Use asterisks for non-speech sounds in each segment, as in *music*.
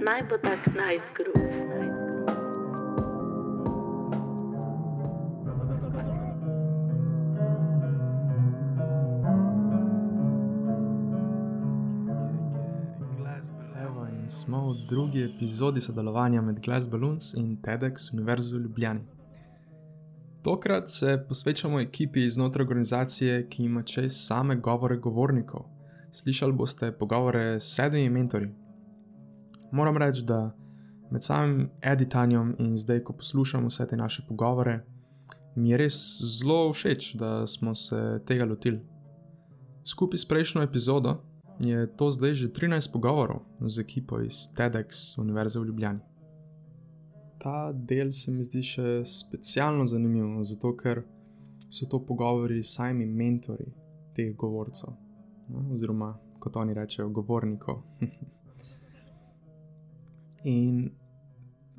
naj bo tak nice groove. Evo, in smo v drugi epizodi sodelovanja med Glass Balloons in TEDx Univerzo v Ljubljani. Tokrat se posvečamo ekipi znotraj organizacije, ki ima čez same govore govornikov. Slišali boste pogovore s sedmimi mentori. Moram reči, da med samim editanjem in zdaj, ko poslušam vse te naše pogovore, mi je res zelo všeč, da smo se tega lotili. Skupaj s prejšnjo epizodo je to zdaj že 13 pogovorov z ekipo iz TEDx Univerze v Ljubljani. Ta del se mi zdi še specialno zanimiv, zato ker so to pogovori s samimi mentori teh govorcev, no, oziroma kot oni rečejo, govornikov. *laughs* In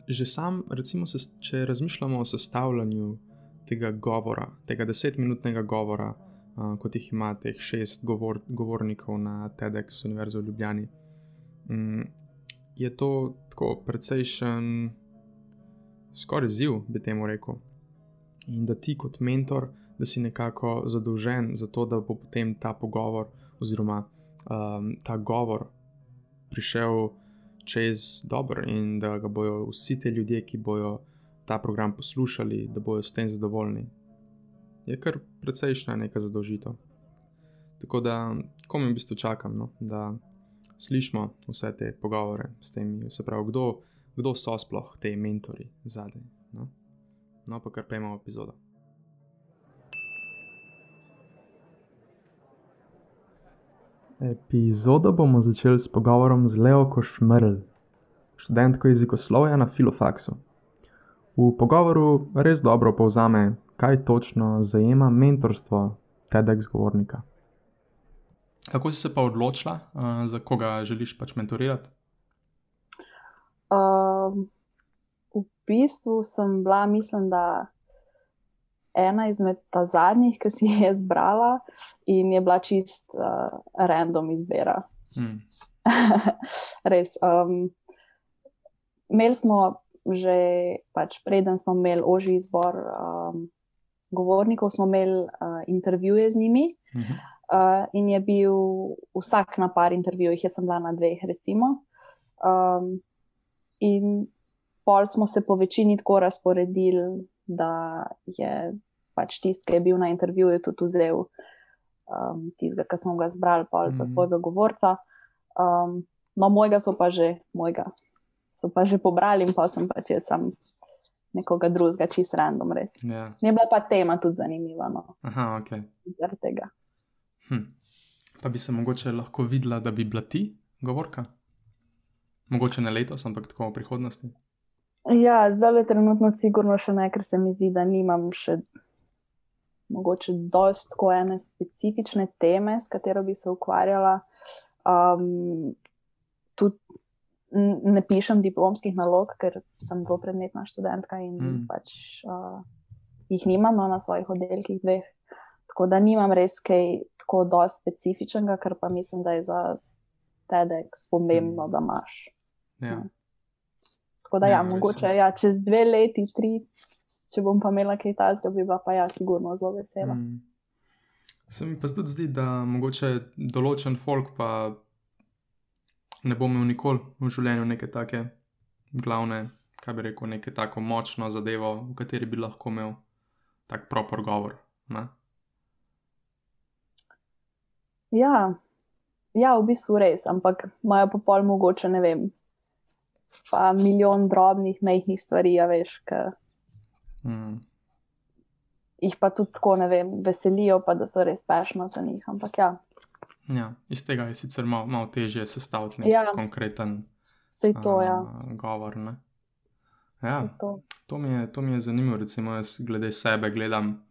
že sam, recimo, se, če razmišljamo o sestavljanju tega govora, tega desetminutnega govora, uh, kot jih ima teh šest govor, govornikov na TEDx Univerze v Ljubljani, um, je to tako precejšen, skoraj ziv, bi temu rekel. In da ti kot mentor, da si nekako zadolžen za to, da bo potem ta pogovor oziroma um, ta govor prišel čez dobro in da ga bojo vsi ti ljudje, ki bojo ta program poslušali, da bojo s tem zadovoljni. Je kar precejšna neka zadolžitev. Tako da, ko mi v bistvu čakam, no, da slišimo vse te pogovore s temi, se pravi, kdo, kdo so sploh te mentori zadaj. No, no pa kar pejmo v epizodo. Epizodo bomo začeli s pogovorom z Leo Košmrl, študentko jezikoslovja na Filofaksu. V pogovoru res dobro povzame, kaj točno zajema mentorstvo TEDx govornika. Kako si se pa odločila, za koga želiš pač mentorirati? Um, v bistvu sem bila, mislim, da ena izmed ta zadnjih, ki si jih je zbrala, in je bila čist uh, random izbira. Hmm. *laughs* Res. Um, imeli smo že, pač, preden smo imeli oži izbor um, govornikov, smo imeli uh, intervjuje z njimi. Uh -huh. Uh, in je bil vsak na par intervjujih, jaz sem bila na dveh, recimo. Um, in pol smo se po večini tako razporedili, da je pač tisti, ki je bil na intervjuju, tudi vzel um, tistega, ki smo ga zbrali, pol za svojega govorca. Um, no, mojega so pa že, mojega so pa že pobrali in pa sem pač jaz sem nekoga drugega, čist random, res. Ja. Mi je bila pa tema tudi zanimiva. No, Aha, ok. zaradi tega. Hm. Pa bi se mogoče lahko videla, da bi bila ti govorka? Mogoče ne letos, ampak tako v prihodnosti. Ja, zdaj le trenutno, sigurno še ne, ker se mi zdi, da nimam še mogoče dost tako ene specifične teme, s katero bi se ukvarjala. Um, tudi ne pišem diplomskih nalog, ker sem dvopredmetna študentka in Mm. pač uh, jih nimam no, na svojih oddelkih dveh. Tako da nimam res kaj tako dosti specifičnega, kar pa mislim, da je za TEDx pomembno, Mm. da imaš. Ja. Mm. Tako da, Ja, ja, mogoče ja, čez dve leti, tri, če bom pa imela kaj takega, bi bila pa ja, sigurno zelo vesela. Mm. Se mi pa tudi zdi, da mogoče določen folk pa ne bo imel nikoli v življenju neke take glavne, kaj bi rekel, neke tako močno zadevo, v kateri bi lahko imel tak proper govor. Ne? Ja, ja, v bistvu res, ampak imajo pa pol mogoče, ne vem, pa milijon drobnih, mehkih stvari, a veš, ki Mm. jih pa tudi tako, ne vem, veselijo, pa da so res pešno za njih. Ampak ja, Ja, iz tega je sicer malo mal težje sestaviti nek Ja. konkreten sej to, ja. a, govor. Ne? Ja, saj to. To mi, je, to mi je zanimivo, recimo, jaz glede sebe gledam.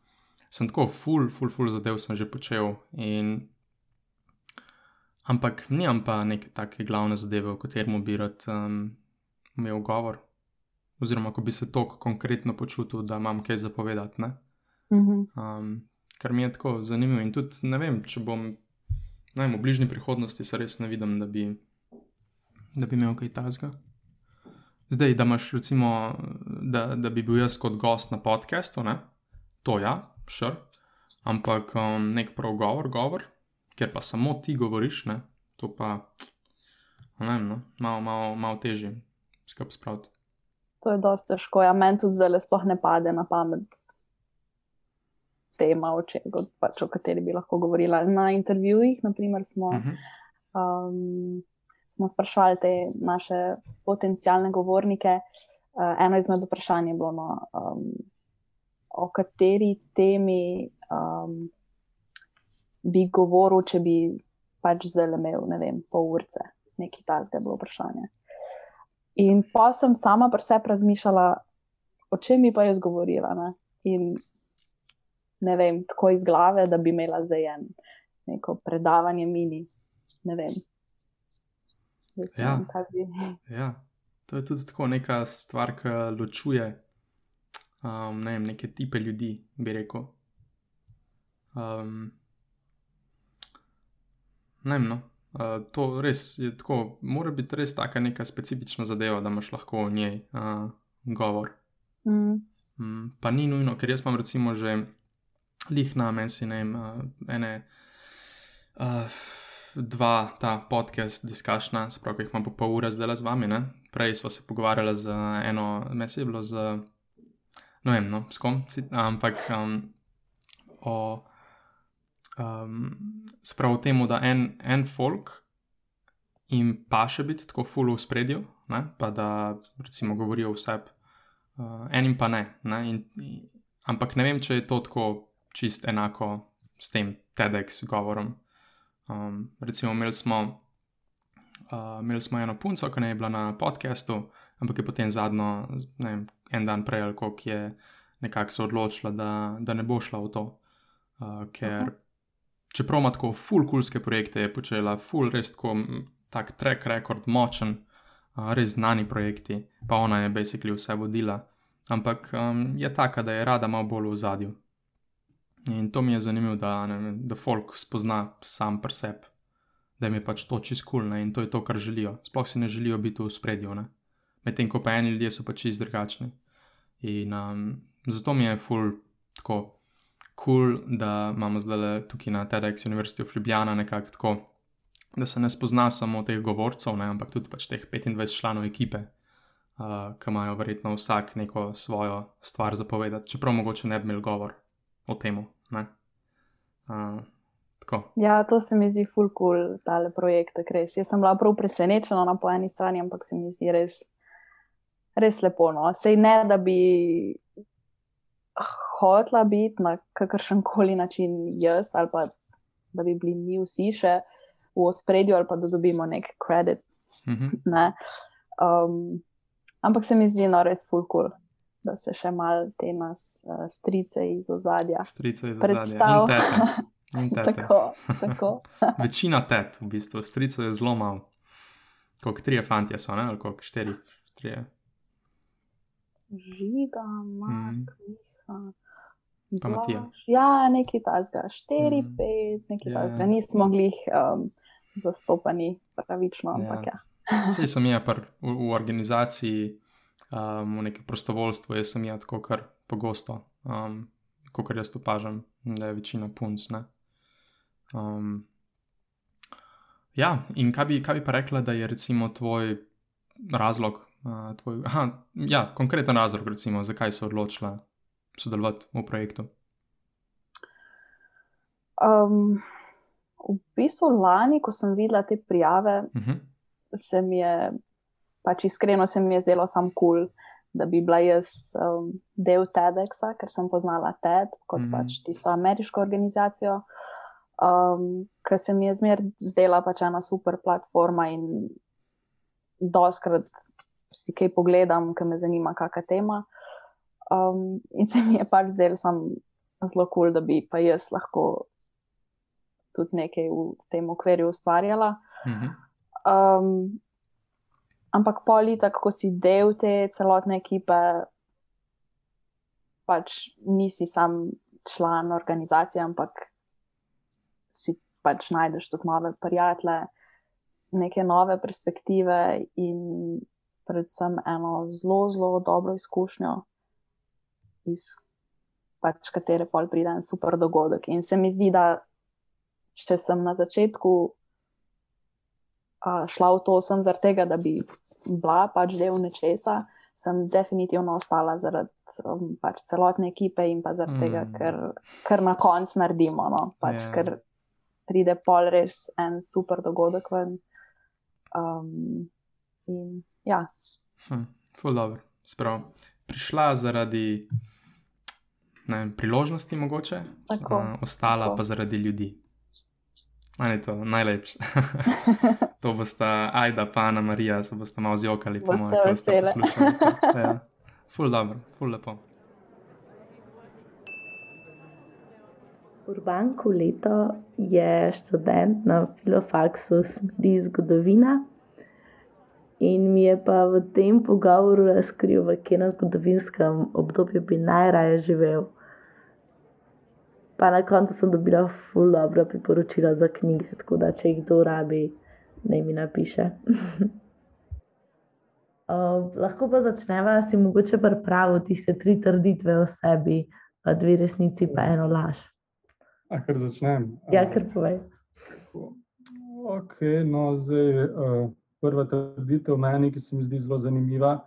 Sem tako, full, full, full zadev sem že počel. In... Ampak nimam pa neke take glavne zadeve, v katerem bi rad um, imel govor. Oziroma, ko bi se tako konkretno počutil, da imam kaj zapovedati. ne. Mhm. Um, kar mi je tako zanimivo. In tudi ne vem, če bom ne vem, v bližnji prihodnosti se res ne vidim, da bi, da bi imel kaj tasga. Zdaj, da imaš, recimo, da, da bi bil jaz kot gost na podkastu, to ja, šr. Ampak um, nek prav govor, govor, ker pa samo ti govoriš, ne? to pa, ne vem, no? malo, malo, malo težje skrb spraviti. To je dosta težko. Ja, meni tudi zdaj sploh ne pade na pamet tema, o, če, pač, o kateri bi lahko govorila. Na intervjujih, naprimer, smo. Uh -huh. um, smo sprašvali te naše potencijalne govornike. Uh, eno izmed vprašanj je bilo, no, um, o kateri temi um, bi govoril, če bi pač zdaj imel, ne vem, pol urce, nekaj tasga, bilo vprašanje. In pa sem sama pri sebi razmišljala, o čem bi pa jaz govorila. Ne? In ne vem, tako iz glave, da bi imela zdaj en, neko predavanje mini. Ne vem, Ja. *laughs* ja, to je tudi tako neka stvar, ki ločuje um, ne vem, neke tipe ljudi, bi rekel. Um, ne vem, no. Uh, to res je tako, mora biti res taka neka specifična zadeva, da imaš lahko o njej uh, govor. Mm. Mm, pa ni nujno, ker jaz imam recimo že lih na meni, ne vem, uh, ene. Uh, dva ta podcast, diskašna, se pravi, jih imam po pol ure zdaj z vami. Ne? Prej smo se pogovarjali z eno, mesec je bilo z, no vem, no, s kom, ampak um, o, um, se pravi, o tem, da en, en folk jim pa še biti tako full v spredju, ne? pa da recimo govorijo vse, uh, enim pa ne. ne? In, in, ampak ne vem, če je to tako čist enako s tem TEDx govorom. Um, recimo, imeli smo, uh, imeli smo eno punco, ki je bila na podkastu, ampak je potem zadnjo, ne vem, en dan prej, ali kako je nekako se odločila, da, da ne bo šla v to. Uh, ker, okay. Čeprav ima tako full-kulske projekte, je počela full, res tako, tak track record, močen, uh, res znani projekti, pa ona je basically vse vodila. Ampak um, je taka, da je rada malo bolj v zadju. In to mi je zanimivo, da, da folk spozna sam pri sebi, da jim je pač to čisto kul cool, in to je to, kar želijo. Sploh si ne želijo biti v spredju, medtem ko pa eni ljudje so pač čisto drugačni. In um, zato mi je ful tako cool, da imamo zdaj tukaj na TEDx University of Ljubljana nekako tako, da se ne spozna samo teh govorcev, ne, ampak tudi pač teh 25 članov ekipe. Uh, ki imajo verjetno vsak neko svojo stvar zapovedati, čeprav mogoče ne bi imeli govor o tem. Uh, ja, to se mi zdi full cool, tale projekt. Res. Jaz sem bila prav presenečena na po eni strani, ampak se mi zdi res, res lepo. No. Sej ne, da bi hotla biti na kakršen koli način jaz, ali pa da bi bili mi vsi še v ospredju, ali pa da dobimo nek kredit. Mm -hmm. ne. um, ampak se mi zdi no, res full cool da se še malo te nas uh, strice iz ozadja. Strice iz ozadja. *laughs* tako, tako. *laughs* Večina tet, v bistvu, strice je zelo malo. Kot tri fanti so, ne? ali kot štiri, tri. Žiga, mak, mm. Pa Matija. Ja, nekaj tasga, štiri, mm. pet, nekaj yeah. tasga. Nismo mogli jih um, zastopani pravično, ampak ja. *laughs* ja. Vse sem jaz v, v organizaciji um, v neki prostovoljstvu, jaz sem jaz tako kar pogosto, um, kot jaz opažam, da je večina punc. Um, ja, in kaj bi, kaj bi pa rekla, da je recimo tvoj razlog, uh, tvoj, aha, ja, konkreten razlog, recimo, zakaj se odločila sodelovati v projektu? Um, v bistvu lani, ko sem videla te prijave, uh mhm. -huh. se mi je pač iskreno se mi je zdelo sam kul, cool, da bi bila jaz um, del TEDxa, ker sem poznala TED kot mm -hmm. pač tisto ameriško organizacijo, um, ker se mi je zmer zdela pač ena super platforma in doskrat si kaj pogledam, ker me zanima, kakšna tema. Um, in se mi je pač zdelo zelo kul, cool, da bi pa jaz lahko tudi nekaj v tem okviru ustvarjala. -hmm. um, Ampak polita, ko si del te celotne ekipe, pač nisi sam član organizacije, ampak si pač najdeš tudi nove prijatelje, neke nove perspektive in predvsem eno zelo, zelo dobro izkušnjo, iz pač katere pol pride en super dogodek. In se mi zdi, da če sem na začetku uh, šla v to, sem zaradi tega, da bi bila pač del nečesa, sem definitivno ostala zaradi um, pač celotne ekipe in pa zaradi mm. tega, ker, ker na koncu naredimo. No? Pač, yeah. Ker pride pol res en super dogodek ven. Um, in, ja. hm, dobro, sprav. Prišla zaradi ne, priložnosti, mogoče, tako, uh, ostala tako. pa zaradi ljudi. Ali je to najlepše? *laughs* to bosta Aida, pa Ana Marija, se boste malo zjokali, po mojem, kako ste poslušali. *laughs* Ja. Ful dobro, ful lepo. Urban Kuleto je študent na filofaksu smeri zgodovina in mi je pa v tem pogovoru razkril, v katerem zgodovinskem obdobju bi najraje živel. Pa na koncu sem dobila ful dobro priporočila za knjige, tako da če jih kdo rabi, naj mi napiše. *laughs* uh, lahko pa začneva si mogoče pripraviti tiste tri trditve o sebi, dve resnici pa eno laž. A kar začnem. Ja, kar povej. Ok, no zdaj uh, prva trditev meni, ki se mi zdi zelo zanimiva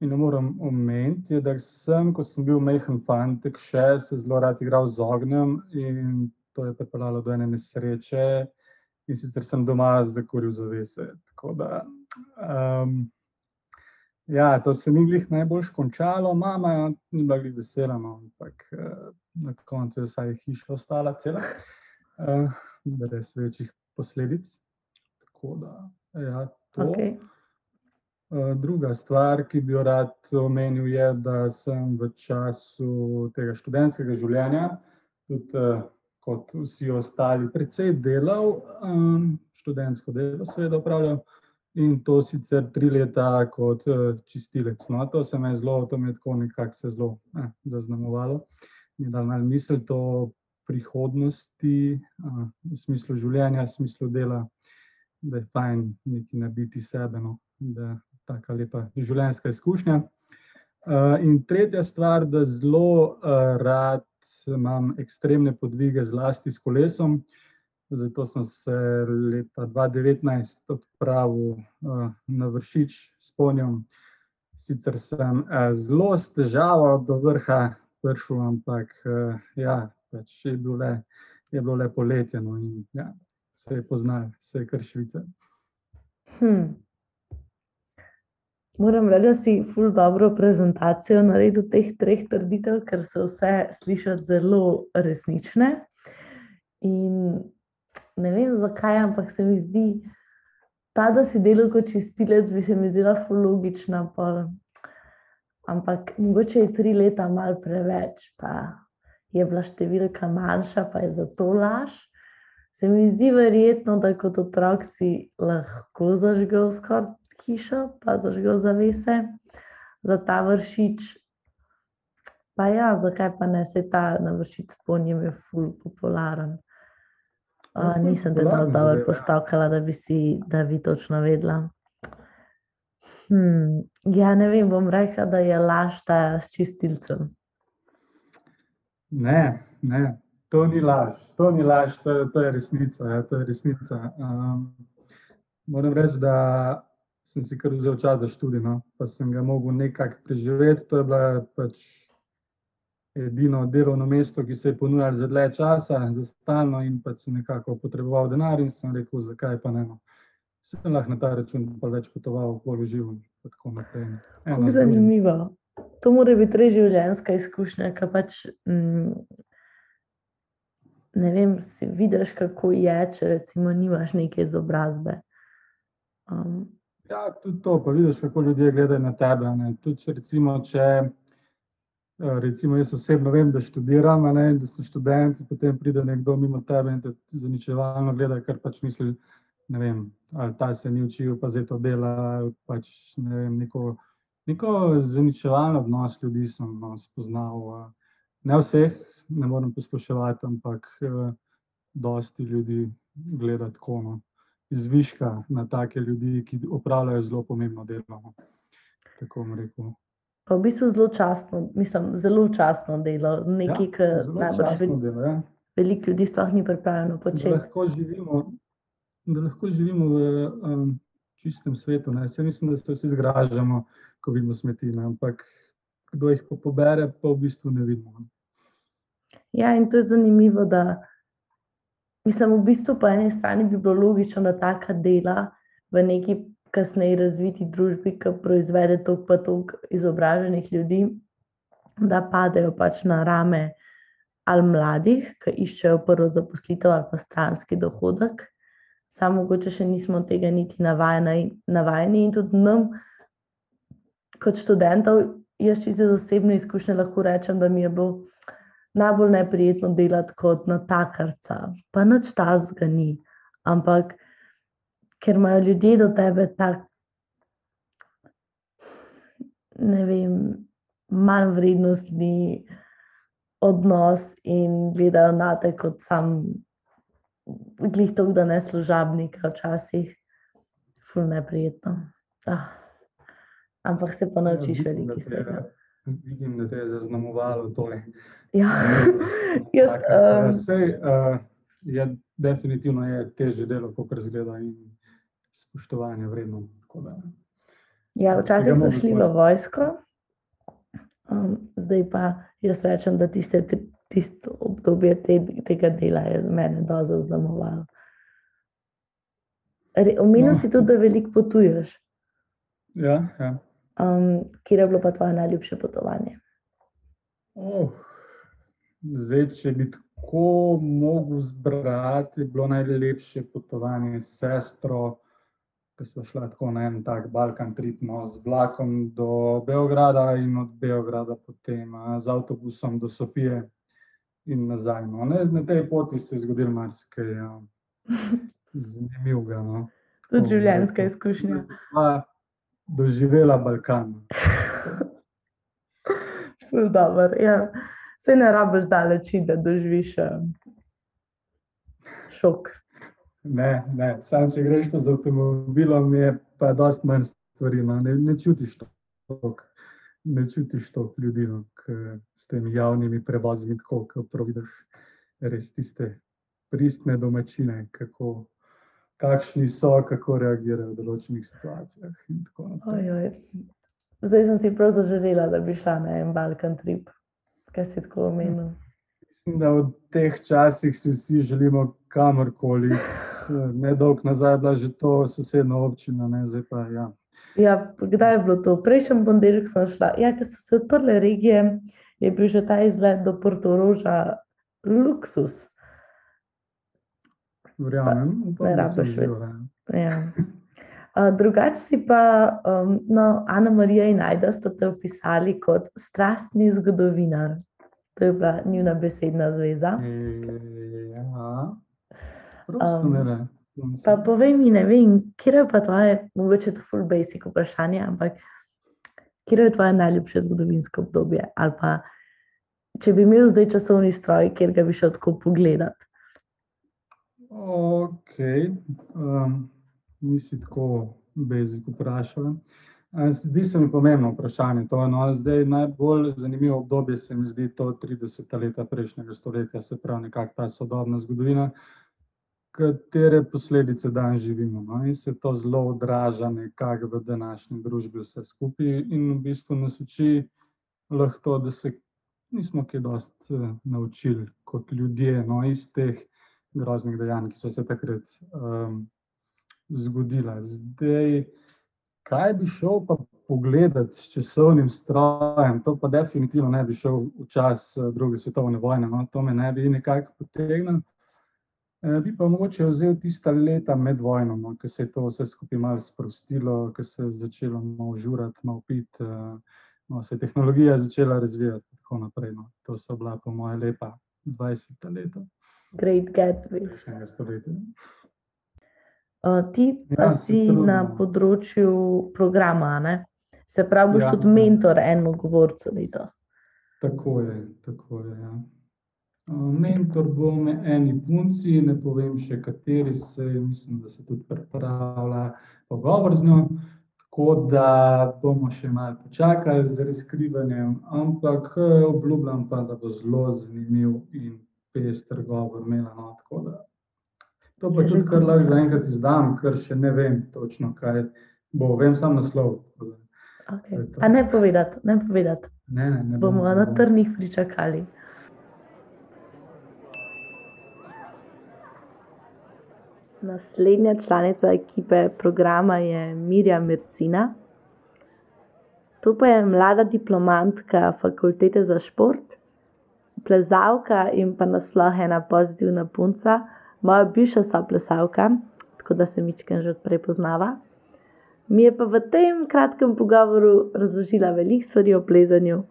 in ne moram omeniti, je, da sem, ko sem bil mehen fantek, še se zelo rad igral z ognjem in to je pripeljalo do ene nesreče in sicer sem doma zakoril zavese. Tako da, um, ja, to se ni glih najbolj končalo, mama ni bila glih vesela, no, ampak uh, na koncu je vsaj hiša ostala cela, uh, brez večjih posledic. Tako da, ja, to. Okay. Eh, druga stvar, ki bi jo rad omenil, je, da sem v času tega študentskega življenja, tudi uh, kot vsi ostali, precej delal, um, študentsko delo, seveda, upravljal in to sicer tri leta kot uh, čistilec. No, to se me je zelo, to me je tako nekako se zelo eh, zaznamovalo. Mi je dal malo misel to prihodnosti, uh, v smislu življenja, v smislu dela, da je fajn nekaj narediti sebe. No, da tako lepa življenjska izkušnja. Uh, in tretja stvar, da zelo uh, rad imam ekstremne podvige, zlasti s kolesom. Zato sem se leta 2019 odpravil uh, na vršič s ponjom. Sicer sem zelo s težavo do vrha prišel, ampak ja, pač je, bilo le, je bilo le poletje no, in ja, se je poznal, se je kar švice. Hmm. Moram reči, da si ful dobro prezentacijo naredil teh treh trditev, ker so vse slišati zelo resnične. In ne vem zakaj, ampak se mi zdi, ta, da si delal kot čistilec, bi se mi zdela ful logična. Pol. Ampak mogoče je tri leta mal preveč, pa je bila številka manjša, pa je zato laž. Se mi zdi verjetno, da kot otrok si lahko zažgal skoraj hišo, pa zažgal zavese za ta vršič. Pa ja, zakaj pa ne se ta na vršič spomnim, je ful popularen. Uh, nisem te dobro dobro postavkala, da bi si, da bi točno vedela. Hmm, ja, ne vem, bom rekla, da je laž ta s čistilcem. Ne, ne, to ni laž, to ni laž, to to je resnica. Ja, to je resnica. Um, moram reči, da sem si kar vzel čas za študij, no? pa sem ga mogel nekako preživeti. To je bilo pač edino delovno mesto, ki se je ponujalo za dlje časa, za stalno, in pač nekako potreboval denar, in sem rekel, zakaj pa ne. No? Sem lahko na ta račun pa več potoval, bolj užival. Kako zanimivo. To mora biti res življenjska izkušnja, ki pač. Mm, Ne vem, si vidiš, kako je, če recimo nimaš neke izobrazbe. Um, Ja, tudi to, pa vidiš, kako ljudje gledajo na tebe. Tudi, če, recimo, če eh, recimo, jaz osebno vem, da študiram, ne, da sem študent, potem pride nekdo mimo tebe in te zaničevalno gleda, ker pač misli, ne vem, ali ta se ni učil, pa zdaj to dela. Pač, ne vem, neko, neko zaničevalno odnos ljudi sem no, spoznal. Ne vseh, ne morem posploševati, ampak eh, dosti ljudi gleda tako. No zviška na take ljudi, ki opravljajo zelo pomembno delo. No. tako bom rekel. Pa v bistvu zelo častno, mislim, zelo častno delo, nekaj, Ja, kar najbrž častno vel- delo, ja. veliko ljudi sploh ni pripravljeno da početi. lahko živimo, da lahko živimo v um, čistem svetu. Ne. Saj mislim, da se vsi zgražamo, ko vidimo smeti, ne. ampak kdo jih pa pobere, pa v bistvu ne vidimo. ne. Ja, in to je zanimivo, da mislim, v bistvu po eni strani bi bilo logično, da taka dela v neki kasneje razviti družbi, ki proizvede toliko pa toliko izobraženih ljudi, da padejo pač na rame ali mladih, ki iščejo prvo zaposlitev ali pa stranski dohodek. Samo mogoče še nismo tega niti navajeni, in tudi nam, kot študentov, jaz čisto iz osebne izkušnje lahko rečem, da mi je bilo najbolj neprijetno delati kot natakarca, pa nič tazga ni. Ampak ker imajo ljudje do tebe tak, ne vem, manj vrednostni odnos in gledajo na te kot sam, glih to, da ne služabnika včasih, ful neprijetno. Ah. Ampak se pa naučiš Ja, vidim, veliko iz tega. Vidim, da te je zaznamovalo tole. Ja, *laughs* jaz, um, Sej, uh, je definitivno je teže delo, kot razgleda in spoštovanje vredno. da, Ja, včasih so šli v vojsko, um, zdaj pa jaz rečem, da tiste, tisto obdobje te, tega dela je mene dosti zaznamovalo. Omenil No. si tudi, da veliko potuješ. Ja, ja. Um, kje je bilo pa tvoje najljubše potovanje? Oh, zdaj, če bi tako mogel zbrati, je bilo najlepše potovanje s sestro, ki smo šla tako na en tak Balkan trip, no, z vlakom do Beograda in od Beograda potem a, z avtobusom do Sofije in nazaj. No. Ne, na tej poti se je zgodilo marsikaj ja, *laughs* zanimivega. No. Tudi Tako, življenjska izkušnja. Doživela Balkan. *laughs* Ful Dober, ja. Se ne rabiš daleč, da doživiš um, šok. Ne, ne. Sam, če greš z avtomobilom, je pa dosti manj stvari. No. Ne, ne čutiš to, ne čutiš to ljudi, no, k, s temi javnimi prevozi, tako kot vidiš res tiste pristne domačine, kako, kakšni so, kako reagirajo v določenih situacijah. naprej. Ojoj. Zdaj sem si prav zaželela, da bi šla na en Balkan trip, kaj si tako omenil. Mislim, da v teh časih si vsi želimo kamorkoli. Ne dolgo nazaj je bila že to sosednja občina, ne, zdaj pa ja. Ja, kdaj je bilo to? Prejšnji ponedeljek sem šla. Ja, ker so se odprle regije, je bil že ta izlet do Portoroža luksus. Verjamem, upam, ne rabiš več. Ja. Uh, drugače si pa, um, no, Ana Marija in Aida sta te opisali kot strastni zgodovinar. To je bila njuna besedna zveza. E, Ja, prosto Um, ne. Pa povej mi, ne vem, kje je pa tvoje, mogoče to full basic vprašanje, ampak kje je tvoje najljubše zgodovinsko obdobje? Ali pa če bi imel zdaj časovni stroj, kjer ga bi šel tako pogledati. Ok, um, nisi tako bezik vprašala. A, Zdi se mi pomembno vprašanje. To, no, zdaj najbolj zanimivo obdobje se mi zdi to 30. leta prejšnjega stoletja, se pravi nekako ta sodobna zgodovina, katere posledice danes živimo. No, in se to zelo odraža nekako v današnji družbi vse skupaj in v bistvu nas uči lahko da se nismo kaj dosti eh, naučili kot ljudje no, iz teh groznih dejanj, ki so se takrat um, zgodila. Zdaj, kaj bi šel pa pogledati s časovnim strojem, to pa definitivno ne bi šel v čas eh, druge svetovne vojne, no, to me ne bi nekako potegnil. Eh, Bi pa mogoče vzel tista leta med vojno, no, ko se je to vse skupaj malo sprostilo, ko se je začelo malo žurati, malo piti, no, se je tehnologija začela razvijati in tako naprej. No. To so bila po moje lepa 20 leta Great Gatsby. Uh, ti pa Ja, se si trudim, na področju programa, ne? se pravi, boš Ja, tudi mentor enemu govorcu letos. Tako je, tako je. Ja. Uh, Mentor bo me eni punci, ne povem še kateri, se mislim, da se tudi pripravlja pogovor z njo. Tako Tako da bomo še malo počakali z razkrivanjem, ampak eh, obljubljam pa, da bo zelo zanimiv in pester govor imela. No, tako da to pa Je že tudi kar lahko zaenkrat izdam, ker še ne vem točno, kaj bo. Vem samo naslov. Okay. To je to. A ne povedati, ne povedati. Ne, ne, ne bom, Bomo ne na bom. trnih pričakali. Naslednja članica ekipe programa je Mirja Mercina. To pa je mlada diplomantka fakultete za šport, plezalka in pa nasploh ena pozitivna punca, moja bivša soplesalka, tako da se mičken že odprej poznava. Mi je pa v tem kratkem pogovoru razložila veliko stvari o plezanju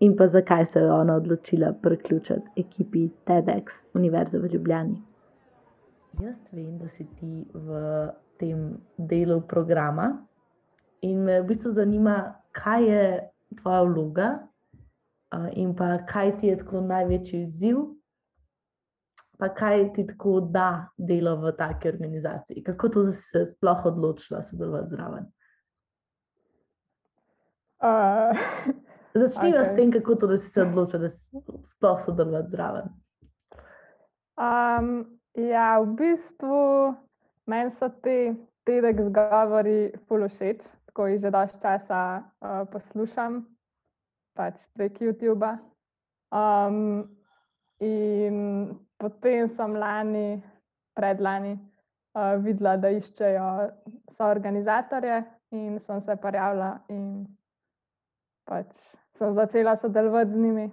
in pa zakaj se je ona odločila priključiti ekipi TEDx Univerze v Ljubljani. Jaz vem, da si ti v tem delu programa in me v bistvu zanima, kaj je tvoja vloga in pa kaj ti je tako največji izziv, pa kaj ti tako da delo v taki organizaciji. Kako to, da si se sploh odločila sodelovati zraven? Uh, *laughs* Začniva okay. s tem, kako to, da si se odločila, da si sploh sodelovati zraven. um, ja, v bistvu meni so ti TEDx govori ful všeč, tako jih že dosti časa uh, poslušam, pač prek YouTuba. Um, in potem sem lani, predlani, uh, videla, da iščejo soorganizatorje in sem se prijavila in pač sem začela sodelovati z njimi.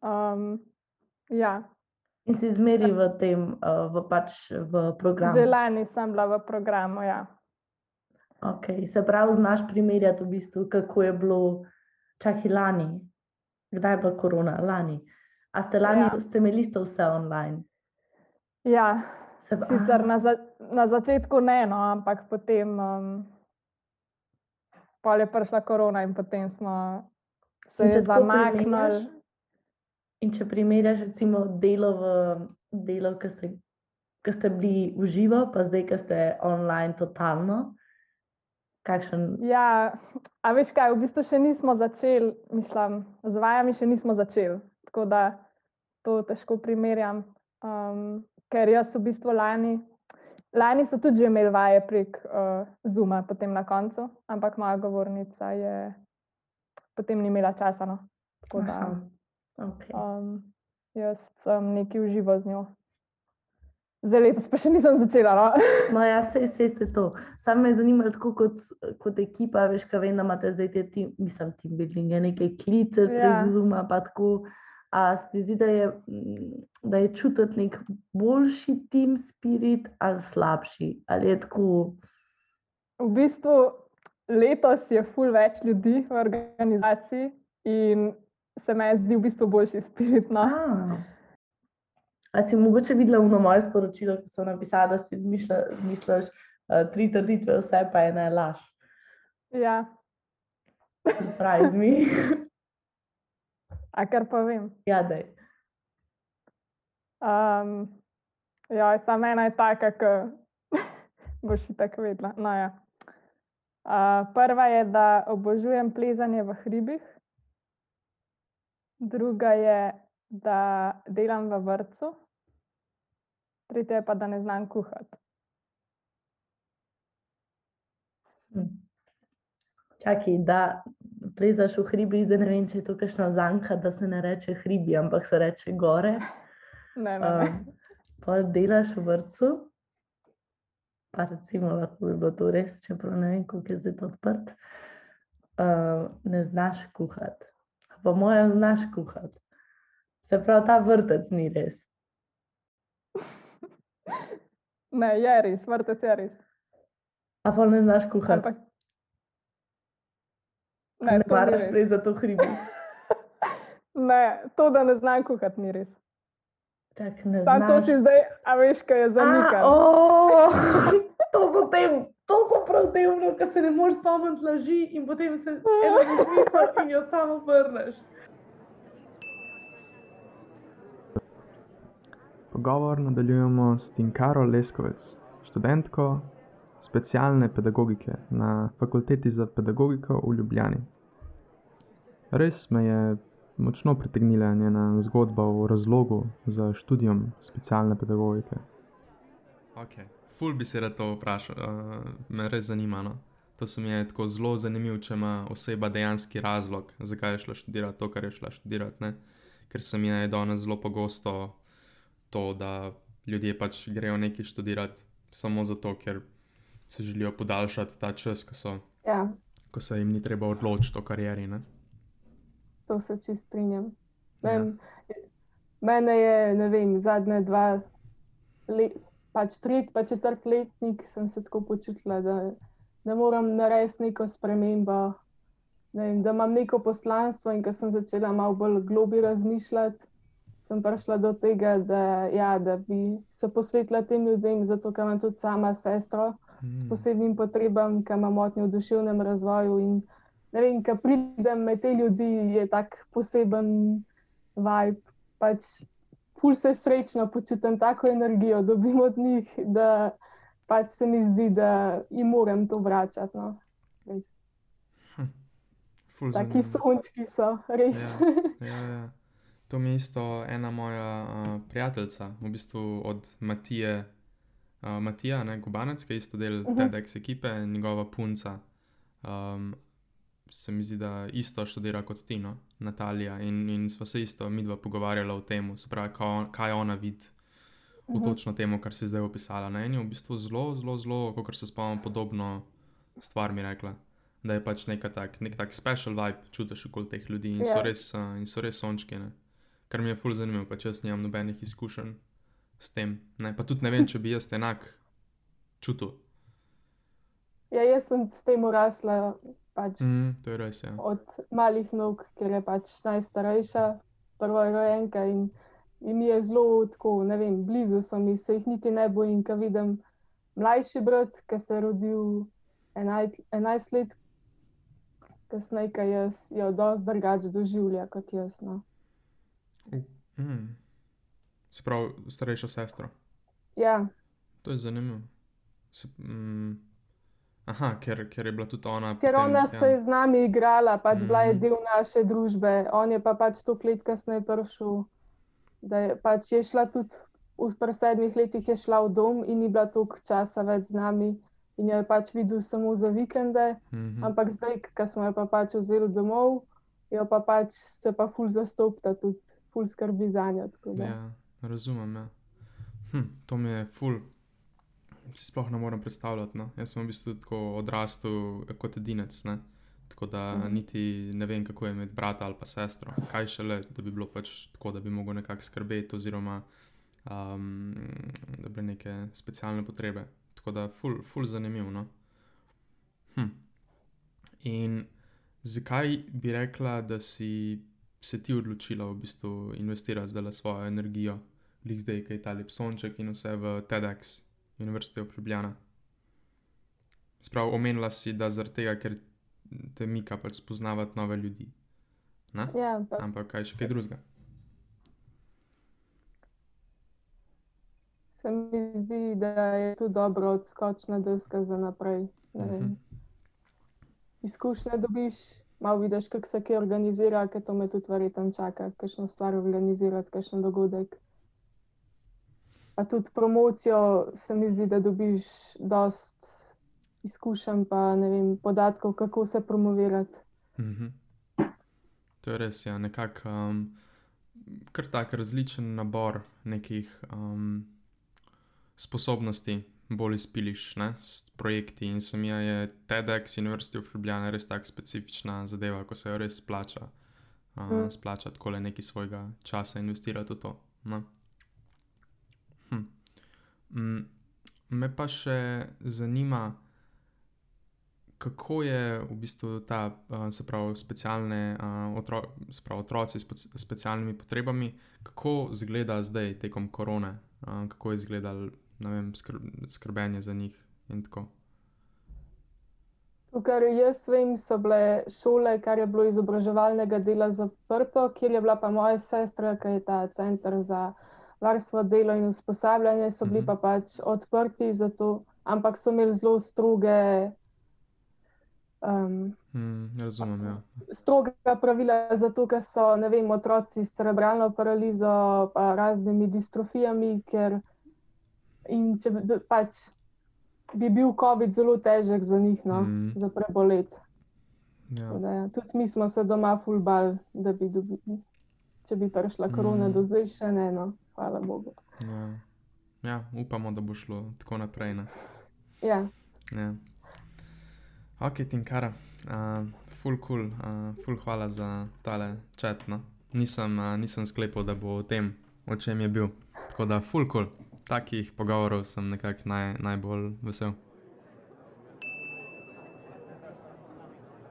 Um, ja, In si zmeri v tem, uh, v, pač v programu. že lani sem bila v programu. Ja. Okay. Se pravi, znaš primerjati, v bistvu, kako je bilo čakaj lani, kdaj je bila korona, lani. A ste lani, ja. Ste imeli isto vse online? Ja, Se, pa- sicer na, za, na začetku ne, no, ampak potem um, je prišla korona in potem smo se In zamaknili. In če primerjaš, recimo, delo, v, delo ki ste, ki ste bili v živo, pa zdaj, ki ste online, totalno, kakšen. Ja, a veš kaj, v bistvu še nismo začeli, mislim, z vajami še nismo začeli, tako da to težko primerjam. Um, ker jaz v bistvu lani, lani so tudi že imeli vaje prek uh, Zuma, potem na koncu, ampak moja govornica je potem ni imela časa. No. Tako da Aha, okay. um, jaz sem neki uživo z njo. Zdaj letos pa še nisem začela. No. *laughs* No, ja, se ste to. Sam me je zanimalo, tako kot, kot ekipa, veš, kaj vem, da imate zdaj te, tim, mislim, team building, neke klice prek Ja. Zuma, pa tako. A se ti zdi, da je, da je čutiti nek boljši team spirit ali slabši? Ali je tako? V bistvu letos je ful več ljudi v organizaciji in se mi zdi v bistvu boljši spirit. No. A, a si mogoče videla v moje sporočilo, ki sem napisala, da si izmišlja, izmišljaš uh, tri trditve, vse pa ena je laž. Ja, Surprise mi. a kar pa vem. ja, daj. Um, ja, samo ena je taka, ki *laughs* boš si tako vedela. No, ja. uh, prva je, da obožujem plezanje v hribih, druga je, da delam v vrtu, tretja je pa, da ne znam kuhati. Hm. Čakaj, da plezaš v hribih, zdaj ne vem, če je to kakšna zanka, da se ne reče hribi, ampak se reče gore. *laughs* Ne, ne, ne. Um, pol delaš v vrtu, pa recimo lahko bi bilo to res, čeprav ne vem, koliko je zdaj to odprt. Uh, ne znaš kuhati. Pa moja znaš kuhati. Se pravi, ta vrtec ni res. Ne, je res, vrtec je res. A pa ne znaš kuhati. Ampak, ne, ne, to maraš res. prej za to hribi. *laughs* ne, to, da ne znam kuhati, ni res. Tak, ne Sam to znaš. si zdaj, a veš, kaj je A, zanikal. oh, *laughs* to so te, to so prav temno, ko se ne moreš spomniti laži in potem se eno resnico in jo samo vrneš. Pogovor nadaljujemo s Tinkaro Leskovec, študentko specialne pedagogike na fakulteti za pedagogiko v Ljubljani. Res me je močno pritegnila njena zgodba o razlogu za študijum specialne pedagogike. Ok, ful bi se rad to vprašal, uh, me res zanima. No? To se mi je tako zelo zanimivo, če ima oseba dejanski razlog, zakaj je šla študirati to, kar je šla študirati. Ne? Ker se mi je danes zelo pogosto to, da ljudje pač grejo nekaj študirati samo zato, ker se želijo podaljšati ta čas, ko, so, Ja, ko se jim ni treba odločiti o karieri. Ne? to se čist strinjam. Ja. Mene je, ne vem, zadnje dva, le, pač tretji, pa četrt letnik sem se tako počutila, da ne morem narediti neko spremembo, ne vem, da imam neko poslanstvo. In ko sem začela malo bolj globi razmišljati, sem prišla do tega, da, ja, da bi se posvetila tem ljudem, zato ker imam tudi sama sestro s Mm. posebnimi potrebami, ki ima motnje v duševnem razvoju. In ne vem, ko pridem med te ljudi, je tak poseben vibe. Pač ful se srečno počutim, tako energijo dobim od njih, da pač se mi zdi, da jim moram to vračati. No. Res. Ful Taki sončki so, res. Ja, ja, ja. To mi je isto ena moja uh, prijateljica, v bistvu od Matije, uh, Matija, ne, Gubanec, ki je isto del Mhm. TEDx ekipe, njegova punca. Um, se mi zdi, da isto študira kot ti, no, Natalija. In, in sva se isto mi dva pogovarjala o tem, se pravi, kaj, kaj ona vidi v Mhm. točno temu, kar si zdaj opisala. Na eni je v bistvu zelo, zelo, zelo, kot se spomnim, podobno stvar mi rekla. Da je pač neka tak, nek tak special vibe, čutiš okoli teh ljudi in so Ja. res, uh, in so res sončki. Ne? Kar mi je ful zanimivo, pač jaz nimam nobenih izkušenj s tem. Ne? Pa tudi ne vem, če bi jaz enak čutil. Ja, jaz sem s tem urasla pač Mm, to je res, ja. od malih nog, ker je pač najstarejša, prva rojenka in, in mi je zelo tako, ne vem, blizu so mi, se jih niti ne bojim, ko vidim mlajši brat, ki se je rodil 11, 11 let kasneje, ki jaz jo dosti drugače doživlja kot jaz. No. Mm. Se pravi, starejša sestra. Ja, To je zanimivo. Se, mm, aha, ker, ker je bila tudi ona. ker potem, ona se je z nami igrala, pač bila je Mhm. del naše družbe, on je pa pač toliko let kasneje prišel, da je pač je šla tudi v sedmih letih je šla v dom in ni bila toliko časa več z nami in jo je pač videl samo za vikende, Mhm. ampak zdaj, ko smo jo pa pač vzeli domov, jo pa pač se pa ful zastopta tudi, ful skrbi za njo. Ja, razumem. Ja. Hm, to mi je ful. Si sploh ne morem predstavljati. No. Jaz sem v bistvu tako odrastel kot edinec. Ne. Tako da Mhm. niti ne vem, kako je imeti brata ali pa sestro. Kaj šele, da bi bilo pač tako, da bi mogel nekako skrbeti, oziroma um, da bi neke specialne potrebe. Tako da ful, ful zanimivo. No. Hm. In zakaj bi rekla, da si se ti odločila v bistvu investirati zdaj svojo energijo, lik zdaj, ki je ta lep sonček in vse v TEDx, Univerzite v Ljubljana? Sprav, omenila si, da zaradi tega, ker te mika pač spoznavati nove ljudi. Ne? Ja, pa, Ampak kaj še kaj drugega? se mi zdi, da je tu dobro odskočna deska za naprej. vem. Mhm. izkušnje dobiš, malo vidiš, kako se kaj organizira, ker to me tudi verjetno čaka, kakšno stvar organizirati, kakšen dogodek. Pa tudi promocijo se mi zdi, da dobiš dost izkušenj, pa ne vem, podatkov, kako se promovirati. Mhm. To je res, ja, nekako um, kar tak različen nabor nekih um, sposobnosti bolj izpiliš ne, s projekti. In se mi je TEDx University of Ljubljana res tako specifična zadeva, ko se jo res splača. Uh, Mm. Splača tako le nekaj svojega časa investirati v to. No. Hm. Mm, me pa še zanima, kako je v bistvu ta, uh, se pravi, specialne uh, otro, se pravi, otroci s specialnimi potrebami, kako izgleda zdaj tekom korone, uh, kako je izgledalo, ne vem, skrb, skrbenje za njih in tako. To, kar jaz vem, so bile šole, kar je bilo izobraževalnega dela zaprto, kjer je bila pa moja sestra, ki je ta center za varstvo, delo in usposabljanje, so bili Mhm. pa pač odprti, zato, ampak so imeli zelo stroge. Um, Mm, razumem, ja. stroga pravila, zato ker so vem, otroci s cerebralno paralizo, pa raznimi distrofijami, ker in če bi, pač bi bil COVID zelo težek za njih, no, Mm. za prebolet. Ja. Da, ja. Tudi mi smo se doma fulbal, da bi dobili. Če bi prišla korona, Mm. do zdaj še ne, no, hvala Bogu. Ja. ja, upamo, da bo šlo tako naprej. Ne? Ja, Ja. Ok, Tinkara, uh, full cool, uh, full hvala za tale čat. No? Nisem, uh, nisem sklepal, da bo o tem, o čem je bil. Tako da full cool. Takih pogovorov sem nekako naj, najbolj vesel.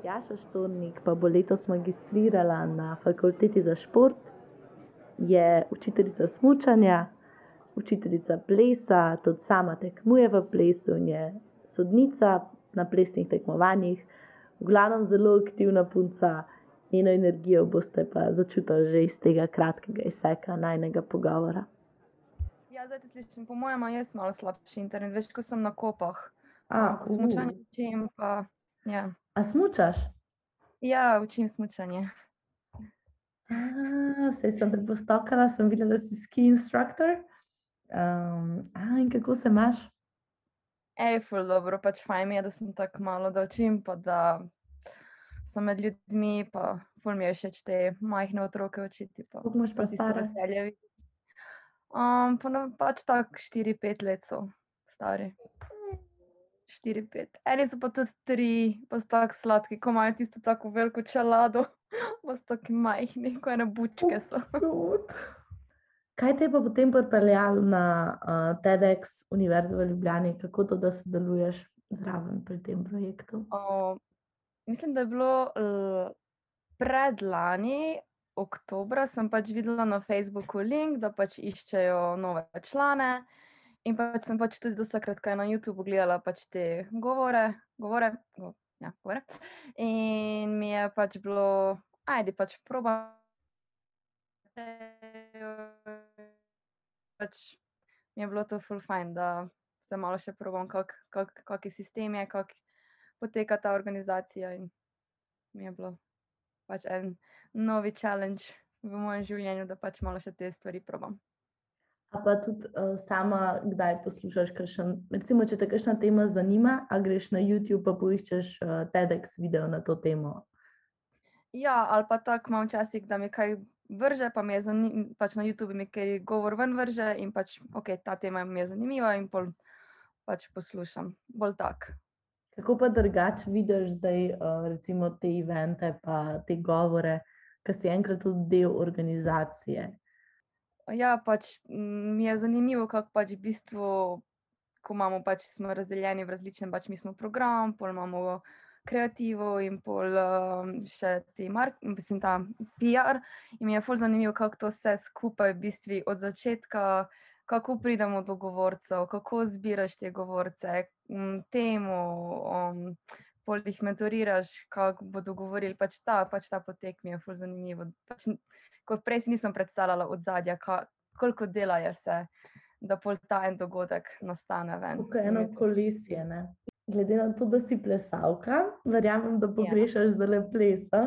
Jaša Štornik pa bo letos magistrirala na fakulteti za šport, je učiteljica smučanja, učiteljica plesa, tudi sama tekmuje v plesu in je sodnica na plesnih tekmovanjih. V glavnem zelo aktivna punca, njeno energijo boste pa začutili že iz tega kratkega izseka najnega pogovora. Ja, zdaj te slišim. Po mojem, jaz malo slabši internet, veš, ko sem na kopah. A, ko smučanje uh. učim, pa ja. A smučaš? Ja, učim smučanje. Sej sem te postokala, sem videla, da si ski instructor. Um, a, in kako se imaš? Ej, ful dobro, pač fajn je, da sem tako malo, da učim, pa da sem med ljudmi, pa ful mi je všeč te majhne otroke učiti. Pa, Koliko imaš pa stare? veselje videti. Um, pa no, pač tako 4-5 let so stari. 4-5. Eni so pa tudi 3, pa so tako sladki, ko imajo tisto tako veliko čelado, pa so tako majhni, ko ene bučke so. Kaj te je pa potem pripeljalo na uh, TEDx Univerzo v Ljubljani, kako to, da sodeluješ zraven pri tem projektu? O, mislim, da je bilo l- predlani, oktobra, sem pač videla na Facebooku link, da pač iščejo nove člane. In pač sem pač tudi dostakrat kaj na YouTubu gledala pač te govore, govore, go, ja, govore. In mi je pač bilo, ajde pač proba. Pač mi je bilo to full fajn, da se malo še probam, kak, kak, kak je sistem je, kak poteka ta organizacija. In mi je bilo pač en novi challenge v mojem življenju, da pač malo še te stvari probam. A pa tudi uh, sama, kdaj poslušaš, kakšen, recimo, če te kakšna tema zanima, a greš na YouTube pa poiščeš uh, TEDx video na to temo. Ja, ali pa tako imam včasih, da mi kaj vrže, pa mi je zanimivo, pač na YouTubu mi kaj govor ven vrže in pač, ok, ta tema mi je zanimiva in pol pač poslušam. Bolj tak. Kako pa drugače vidiš zdaj, uh, recimo, te evente, pa te govore, ki si enkrat tudi del organizacije? Ja, pač mi je zanimivo, kako pač v bistvu, ko imamo pač smo razdeljeni v različne, pač mi smo program, pol imamo kreativo in pol um, še ti mark, mislim, ta PR. In mi je ful zanimivo, kako to vse skupaj v bistvu od začetka, kako pridemo do govorcev, kako zbiraš te govorce, m, temo, um, pol jih mentoriraš, kako bodo govorili. Pač ta, pač ta potek mi je ful zanimivo. Pač, kot prej si nisem predstavljala od zadja, koliko dela je vse, da pol ta en dogodek nastane ven. Mi eno je to- kolesje. Ne? Glede na to, da si plesalka, verjamem, da pogrešaš ja. zdaj plesa.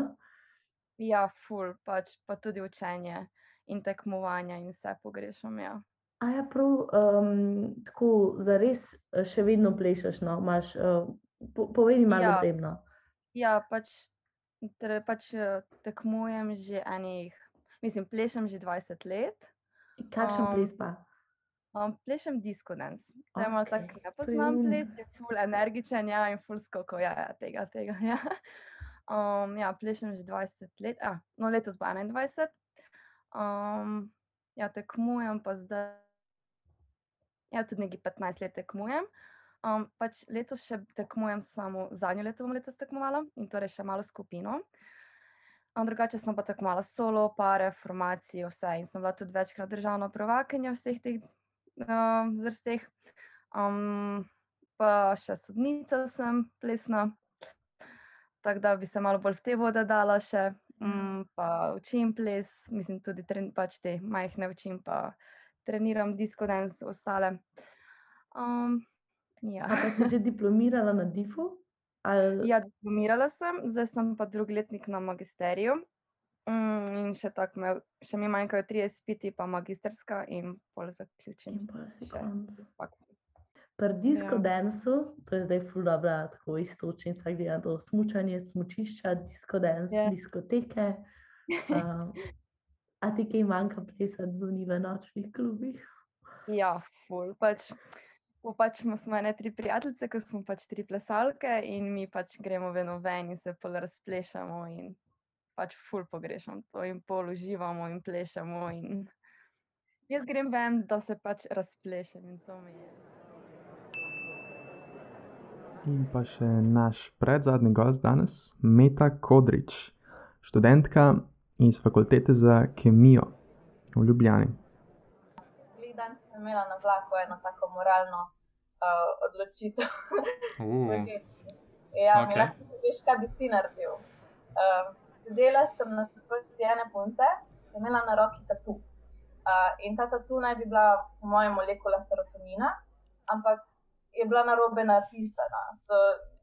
Ja, ful, pač pa tudi učenje in tekmovanja in vse pogrešam. Ja. A ja, prav, um, tako za res še vedno plešeš. No? Imaš, uh, po, povej mi malo Ja. o tem. No? Ja, pač, tre, pač eh, tekmujem že enih, mislim, plešem že 20 let. Kakšen Um, ples pa? Um, plešem. To je malo Okej, tako nepoznan to je- ples, je ful energičen, ja, in ful skoko, ja, ja, tega, tega, *laughs* ja. Um, ja, plešem že 20 let, a, no letos bo 21. Um, ja, tekmujem pa zdaj, ja, tudi nekaj 15 let tekmujem. Um, pač letos še tekmujem samo, zadnje leto bom letos tekmovala in torej še malo skupino. Um, drugače sem pa tekmovala solo, pare, formacije, vse in sem bila tudi večkrat državna prvakinja vseh teh um, zvrsteh. Um, pa še sodnica sem plesna, tako da bi se malo bolj v te vode dala še. Um, pa učim ples, mislim tudi tren, pač te majhne učim, pa treniram disco dance, ostale. Um, Ja. A si že *laughs* diplomirala na DIF-u? Ali... Ja, diplomirala sem, zdaj sem pa drugi letnik na magisteriju. Mm, in še tako, me, še mi manjkajo tri izpiti, pa magisterska in pol zaključim. In pol si konc. Pri disko Ja. dansu, to je zdaj ful dobra tako istočnica, glede na to smučanje, smučišča, disko dans, Ja. diskoteke. Um, *laughs* a ti kaj manjka plesati zunaj v nočnih klubih? Ja, ful. Pač, v pač smo ene tri prijateljice, ki smo pač tri plesalke in mi pač gremo vedno ven in se pol razplešamo in pač ful pogrešam to in pol uživamo in plešemo in jaz grem ven, da se pač razplešem in to mi je. In pa še naš predzadnji gost danes, Meta Kodrič, študentka iz fakultete za kemijo v Ljubljani. Sem imela na vlaku eno tako moralno uh, odločitev. Uh, *laughs* ja, Ok. okay. veš, kaj bi ti naredil. Um, sedela sem na sproti ene punce, je imela na roki tatu. Uh, in ta tatu naj bi bila, po mojem, molekula serotonina, ampak je bila na robe napisana. So,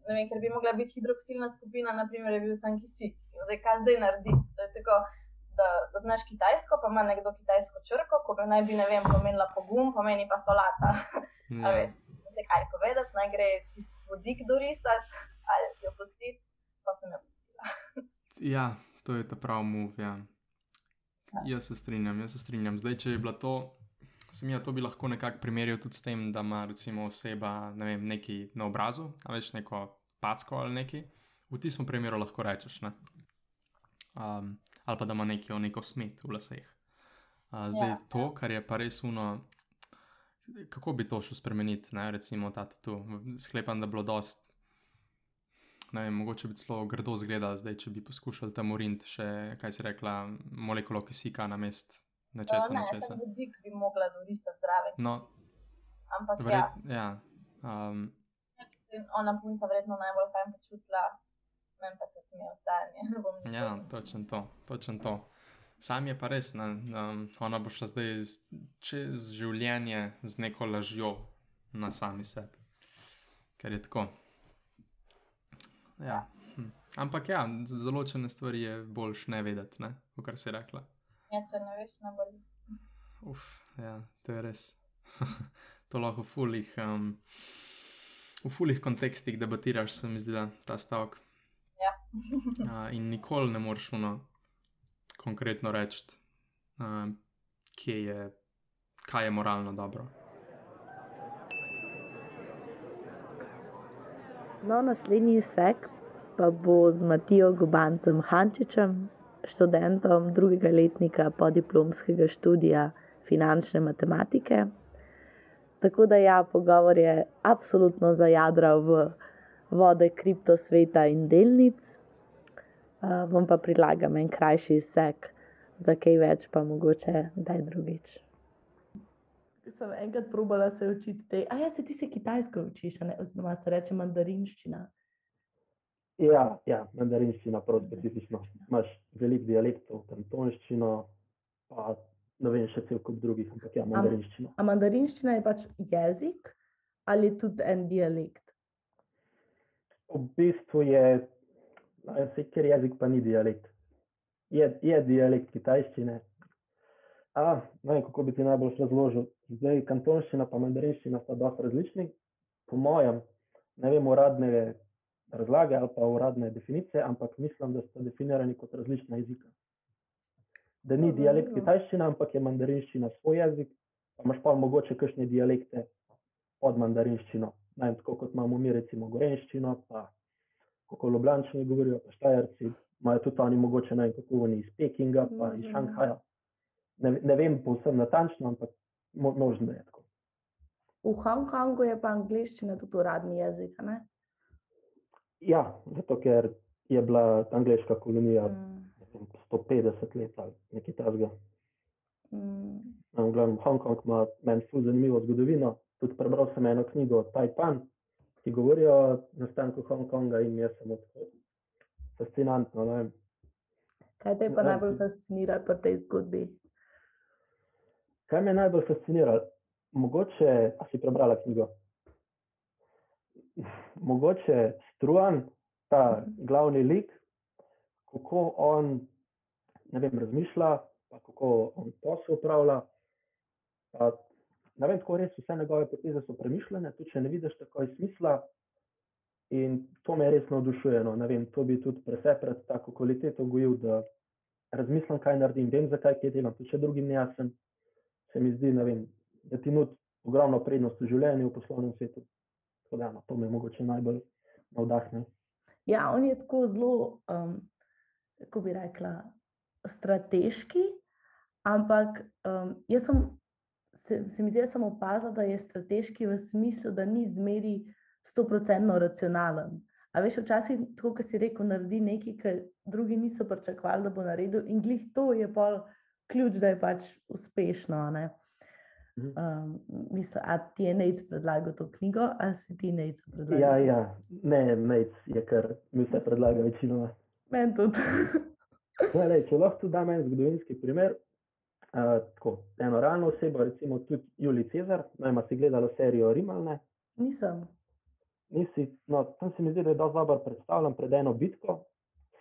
ne vem, ker bi mogla biti hidroksilna skupina, naprimer, je bil sem kisik. Zdaj, kaj zdaj narediti? Tako, da, da znaš kitajsko, pa ima nekdo kitajsko črko, ko bi naj bi, ne vem, pomenila pogum, pomeni pa solata. *laughs* A ja. veš, ne kaj povedati, naj gre tisti vodik dorisati ali jo pustiti, pa sem jo pustila. *laughs* ja, to je ta pravi move. Ja. Jaz se strinjam, jaz se strinjam. Zdaj, če je bila to, sem jaz to bi lahko nekako primerjal tudi s tem, da ima recimo oseba ne vem, nekaj na obrazu, a veš neko packo ali nekaj. V tistem primeru lahko rečeš. Ne? Um, ali pa da ima neko, neko smet v laseh. Uh, zdaj, Ja, ja, to, kar je pa res uno, kako bi to šlo spremeniti, ne? recimo ta tu. Sklepam, da bi bilo dost. Ne vem, mogoče bi celo grdo izgledal, zdaj, če bi poskušali tam urint še, kaj si rekla, molekulo kisika na mest nečesa, ne, nečesa. ten vodik bi mogla dorisati zraven. No, Ampak ja, vred, ja. Um, in ona punca verjetno najbolj fajn počutila, meni pa tudi mi je vstajanje. *laughs* ne bom ja, točno to, točno to. Sam je pa res, ne, um, ona bo šla zdaj čez življenje z neko lažjo na sami sebi. Ker je tako. Ja. Hm. Ampak ja, za določene stvari je boljš ne vedeti, ne, v kar si rekla. Ja, če ne veš, ne boli. Uf, ja, to je res. *laughs* to lahko v fulih, um, v fulih kontekstih debatiraš, se mi zdi, da ta stavek. *laughs* Uh, in nikoli ne moreš uno konkretno reči, uh, kje je, kaj je moralno dobro. No, naslednji sek pa bo z Matijo Gobancem Hančičem, študentom drugega letnika podiplomskega študija finančne matematike. Tako da ja, pogovor je absolutno zajadral v vode kriptosveta in delnic. Uh, bom pa prilagam en krajši sek, za kaj več pa mogoče daj drugič. Sem enkrat probala se učiti te, a ja, se ti se kitajsko učiš, a ne, oziroma se reče mandarinščina. Ja, ja, mandarinščina prav specifično. Imaš veliko dialektov, kantonščino, pa ne vem, še cel kup drugih, ampak ja, mandarinščina. A mandarinščina je pač jezik ali tudi en dialekt? V bistvu je, vse, ker jezik pa ni dialekt. Je, je dialekt kitajščine. A, ne vem, kako bi ti najbolj razložil. Zdaj, kantonščina pa mandarinščina sta dosti različni. Po mojem, ne vem, uradne razlage ali pa uradne definicije, ampak mislim, da sta definirani kot različna jezika. Da ni Dobro, dialekt dobro. kitajščina, ampak je mandarinščina svoj jezik, pa imaš pa mogoče kakšne dialekte pod mandarinščino. Ne vem, tako kot imamo mi recimo gorenščino, pa kako ljubljančani govorijo, pa štajerci, imajo tudi oni mogoče ne vem, kako oni iz Pekinga, pa iz Mhm. Šanghaja. Ne, ne vem povsem natančno, ampak mo, možno je tako. V Hongkongu je pa angliščina tudi uradni jezik, a ne? Ja, zato ker je bila angliška kolonija Mm, ne vem, 150 let ali nekaj takega. mm, v glavnem, Hongkong ima meni ful zanimivo zgodovino. Tudi prebral sem eno knjigo Tajpan, ki govori o nastanku Hongkonga in jaz sem tako fascinantno. Ne. Kaj te je pa Ja, najbolj ti- fascinira pri tej zgodbi? Kaj me je najbolj fasciniralo? Mogoče, a si prebrala knjigo? mogoče struan, ta glavni lik, kako on, ne vem, razmišlja, pa kako on posel upravlja. Pa, ne vem, tako res vse njegove poteze so premišljene, tudi če ne vidiš takoj smisla. In to me res navdušuje. No. Vem, to bi tudi presepred tako kvaliteto gojil, da razmislim, kaj naredim, vem, zakaj kaj delam, tudi če drugim ne jasem. Se mi zdi, vem, da ti nudi ogromno prednost v življenju, v poslovnem svetu. Tako da, no, to me mogoče najbolj navdahne. Ja, on je tako zelo, um, kako bi rekla, strateški, ampak um, jaz sem, se, se mi zdi, da sem opazila, da je strateški v smislu, da ni zmeri stoprocentno racionalen. A veš, včasih, tako kot si rekel, naredi nekaj, kar drugi niso pričakovali, da bo naredil, in glih to je pa ključ, da je pač uspešno. Ne? Um, mislim, a ti je Nec predlagal to knjigo, ali si ti Nec predlagal? Ja, ja, ne, Nec je kar mi se predlaga večino. Meni tudi. *laughs* Lej, če lahko tu dam en zgodovinski primer, uh, tako, eno realno osebo, recimo tudi Julij Cezar, najma si gledala serijo Rimalne. Nisem. Nisi, no, tam se mi zdi, da je dosti dobro predstavljen pred eno bitko,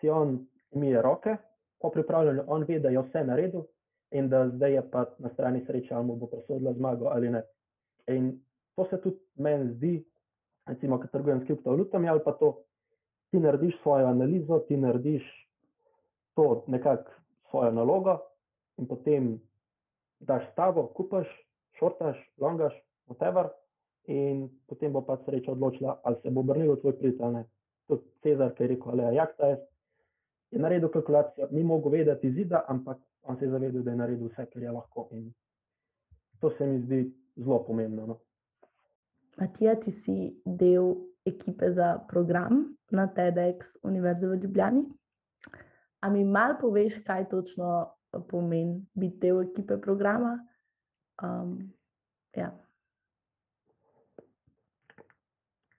si on umije roke, po pripravljanju on ve, da je vse naredil, in da zdaj je pa na strani sreče, ali mu bo presodila zmago ali ne. In to se tudi meni zdi, recimo, ko trgujem s kriptovalutami ali pa to, ti narediš svojo analizo, ti narediš to nekako svojo nalogo in potem daš stavo, kupaš, šortaš, longaš, whatever. In potem bo pa sreča odločila, ali se bo obrnilo tvoj prid ali ne. Tudi Cezar, ki je rekel, ali je jakta, je naredil kalkulacijo, ni mogel vedeti zida, ampak on se je zavedal, da je naredil vse, kar je lahko. In to se mi zdi zelo pomembno. No. Matija, ti si del ekipe za program na TEDx Univerze v Ljubljani. A mi malo poveš, kaj točno pomeni biti del ekipe programa? Um, ja.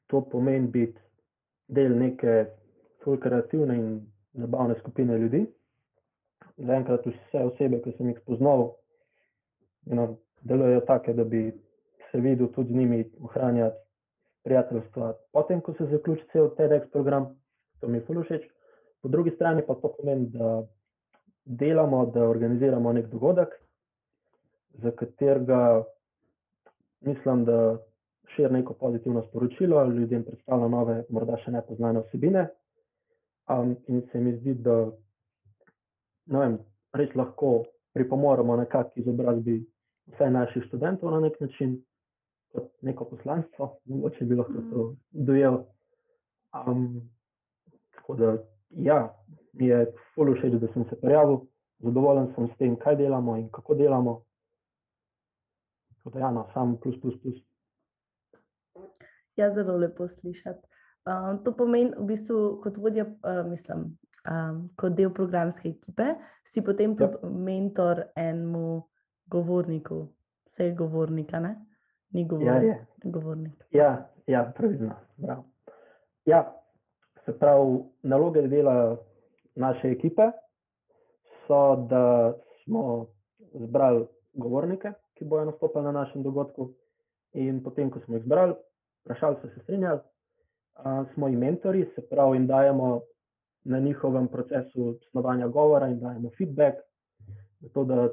To pomeni biti del neke kreativne in zabavne skupine ljudi zaenkrat vse osebe, ki sem jih spoznal, no, delujejo tako, da bi se videl tudi z njimi ohranjati prijateljstva. Potem, ko se zaključi cel TEDx program, to mi je fully všeč. Po drugi strani pa to pomeni, da delamo, da organiziramo nek dogodek, za katerega mislim, da širi neko pozitivno sporočilo, ljudem predstavlja nove, morda še nepoznane osebine. Um, in se mi zdi, da vem, res lahko pripomoremo nekako izobrazbi vse naših študentov na nek način, kot neko poslanstvo, mogoče bi lahko to mhm. dojel. Um, tako da, ja, mi je fully všeč, da sem se prijavil, zadovoljen sem s tem, kaj delamo in kako delamo. Tako da, ja, no, sam plus, plus, plus. Ja, zelo lepo slišati. Uh, to pomeni, v bistvu, kot vodja, uh, mislim, um, kot del programske ekipe, si potem ja. tudi mentor enemu govorniku, vse govornika, ne? ni govornik. Ja, je. govornik. Ja, ja pravilno. Ja, se pravi, naloge dela naše ekipe so, da smo zbrali govornike, ki bodo nastopili na našem dogodku, in potem, ko smo jih zbrali, vprašali so se strinjali. Uh, smo jim mentori, se pravi, jim dajemo na njihovem procesu snovanja govora in dajemo feedback, zato da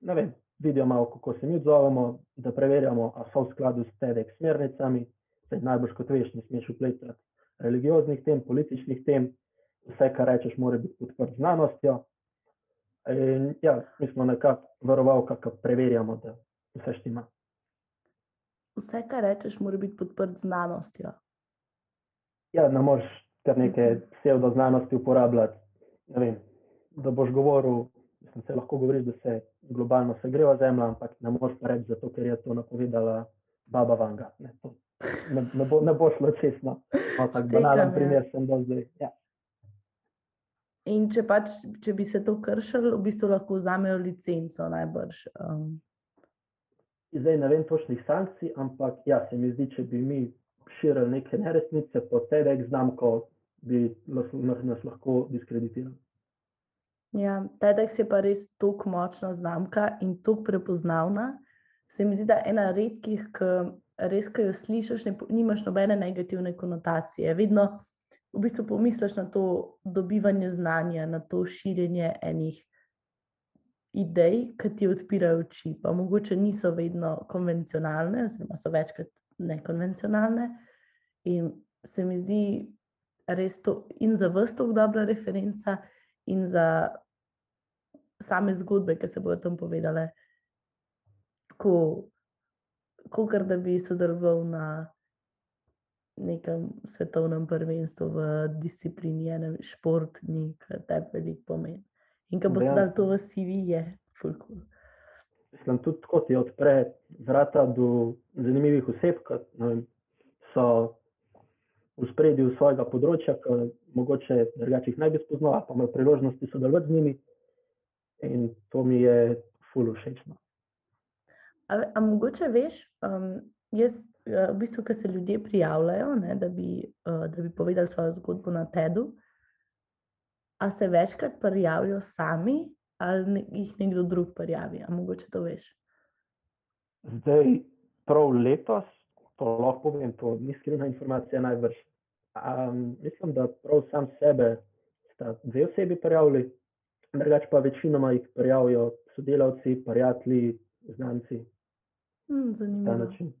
ne vem, vidijo malo, kako se mi odzovemo, da preverjamo, ali so v skladu s TEDx smernicami, najbolj kot veš, ne smeš upletati religioznih tem, političnih tem, vse, kar rečeš, mora biti podprt znanostjo. In ja, mi smo nekako varovalka, ki preverjamo, da vse štima. Vse, kar rečeš, mora biti podprt znanostjo. Ja, ne moreš kar nekaj pseudoznanosti uporabljati. Vem, da boš govoril, mislim, se lahko govoriš, da se globalno segreva Zemlja, ampak ne moreš pa reči, zato, ker je to napovedala Baba Vanga. Ne, to, ne, ne, bo, ne bo šlo čestno. No, tak banalen ja. primer sem do zdaj. Ja. In če, pač, če bi se to kršili, v bistvu lahko vzamejo licenco najbrž. Um. Zdaj ne vem točnih sankcij, ampak ja, se mi zdi, če bi mi širili neke neresnice, po TEDx znamko bi nas lahko diskreditirali. Ja, TEDx je pa res tako močna znamka in tako prepoznavna. Se mi zdi, da je ena redkih, ki res, ko jo slišiš, ne, nimaš nobene negativne konotacije. Vedno v bistvu pomisliš na to dobivanje znanja, na to širjenje enih idej, ki ti odpirajo oči, pa mogoče niso vedno konvencionalne, oziroma so večkrat nekonvencionalne. In se mi zdi res to in za vas tako dobra referenca, in za same zgodbe, ki se bodo tam povedale, kot da bi sodeloval na nekem svetovnem prvenstvu v disciplini, enem športni, ki te veliko pomeni. In ko boste Ja. dali to v CV, je fulkul. Mislim, tudi tako ti odpre vrata do zanimivih oseb, ki vem, so v spredju svojega področja, ki mogoče drugače jih ne bi spoznal, pa imajo priložnosti sodelovati z njimi. In to mi je ful všeč. A, a mogoče veš, um, bistvu, ko se ljudje prijavljajo, ne, da, bi, uh, da bi povedali svojo zgodbo na TED-u, a se večkrat prijavijo sami ali ne, jih nekdo drug prijavi? A mogoče to veš? Zdaj, prav letos, to lahko povem, to ni skrivna informacija najbrž. Um, mislim, da prav sam sebe sta dve osebi prijavili, drugače pa večinoma jih prijavijo sodelavci, prijatelji, znanci Hm, na ta zanimivo. način.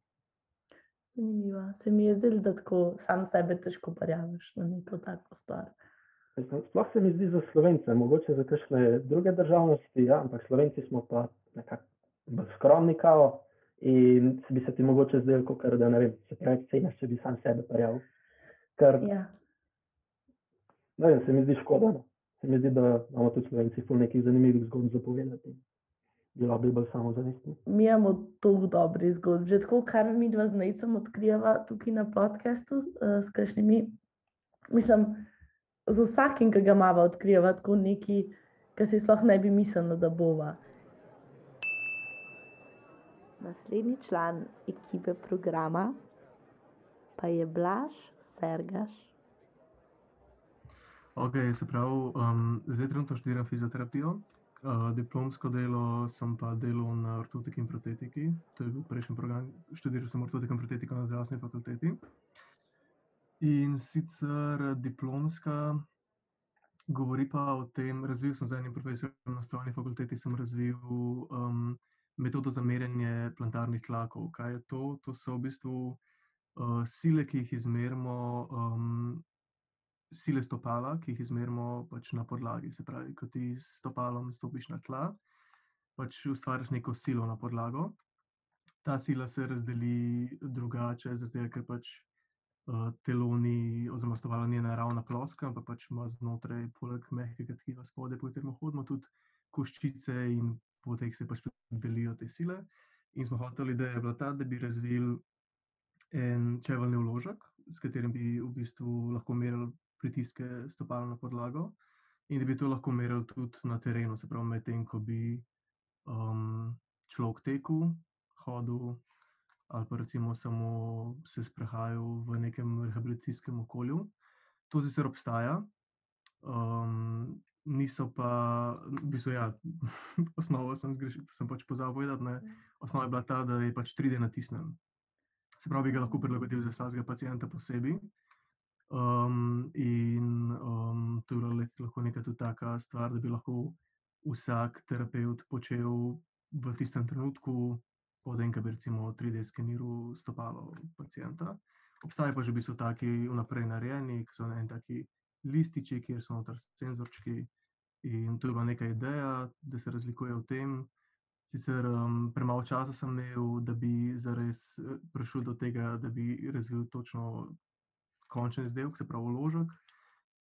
Zanimivo. Se mi je zdelo, da tako sam sebe težko prijaviš na neko tako stvar. Sploh se mi zdi za slovence, mogoče za kakšne druge državnosti, ja, ampak slovenci smo pa nekako skromni, kao, in bi se ti mogoče zdelo, kot da ne vem, se preveč ceniš, če bi sam sebe prijavil. Ker Ja. ne vem, se mi zdi škoda. No. Se mi zdi, da imamo tudi slovenci ful nekih zanimivih zgodb za Bilo bi bolj samozavestni. Mi imamo toliko dobrih zgodb, že tako, kar mi dva z Nejcem odkrijeva tukaj na podkastu, uh, s kakšnimi, mislim, z vsakim, ki ga imamo, odkrijeva tako neki, ki si sploh ne bi mislila, da bova. Naslednji član ekipe programa pa je Blaž Sergaš. Ok, se pravi, um, zdaj trenutno študiram fizioterapijo, uh, diplomsko delo sem pa delal na ortotiki in protetiki. To je bil prejšnji program, študiral sem ortotiko in protetiko na zdravstveni fakulteti. In sicer diplomska govori pa o tem, razvil sem z enim profesorjem na strojni fakulteti, sem razvil um, metodo za merjenje plantarnih tlakov. Kaj je to? To so v bistvu uh, sile, ki jih izmerimo um, sile stopala, ki jih izmerimo pač na podlagi. Se pravi, ko ti s stopalom stopiš na tla, pač ustvariš neko silo na podlago. Ta sila se razdeli drugače, zato ker pač uh, telo ni, oziroma stopala ni ena ravna ploska, ampak pač ima znotraj, poleg mehkega tkiva spodaj, po katerem hodimo, tudi koščice in po teh se pač tudi delijo te sile. In smo hoteli, da je bila ta, da bi razvili en čeveljni vložek, s katerim bi v bistvu lahko merili pritiske stopala na podlago, in da bi to lahko merili tudi na terenu, se pravi, medtem ko bi um, človek tekel, hodil ali pa recimo samo se sprehajal v nekem rehabilitacijskem okolju. To sicer obstaja, um, niso pa, v bistvu, ja, *laughs* osnovo sem, zgrešil, sem pač pozabil povedati, ne, osnova je bila ta, da je pač 3D natisnen. Se pravi, bi ga lahko prilagodil za vsakega pacijenta posebej. Um, in um, to je bila le- lahko neka tudi taka stvar, da bi lahko vsak terapeut počel v tistem trenutku, potem, ko bi recimo 3D skeniral stopalo pacijenta. Obstajajo pa že v bistvu taki vnaprej narejeni, ki so en taki lističi, kjer so noter senzorčki. In to je bila neka ideja, da se razlikuje v tem. Sicer um, premalo časa sem imel, da bi zares eh, prišel do tega, da bi razvil točno končni izdelek, se pravi vložek.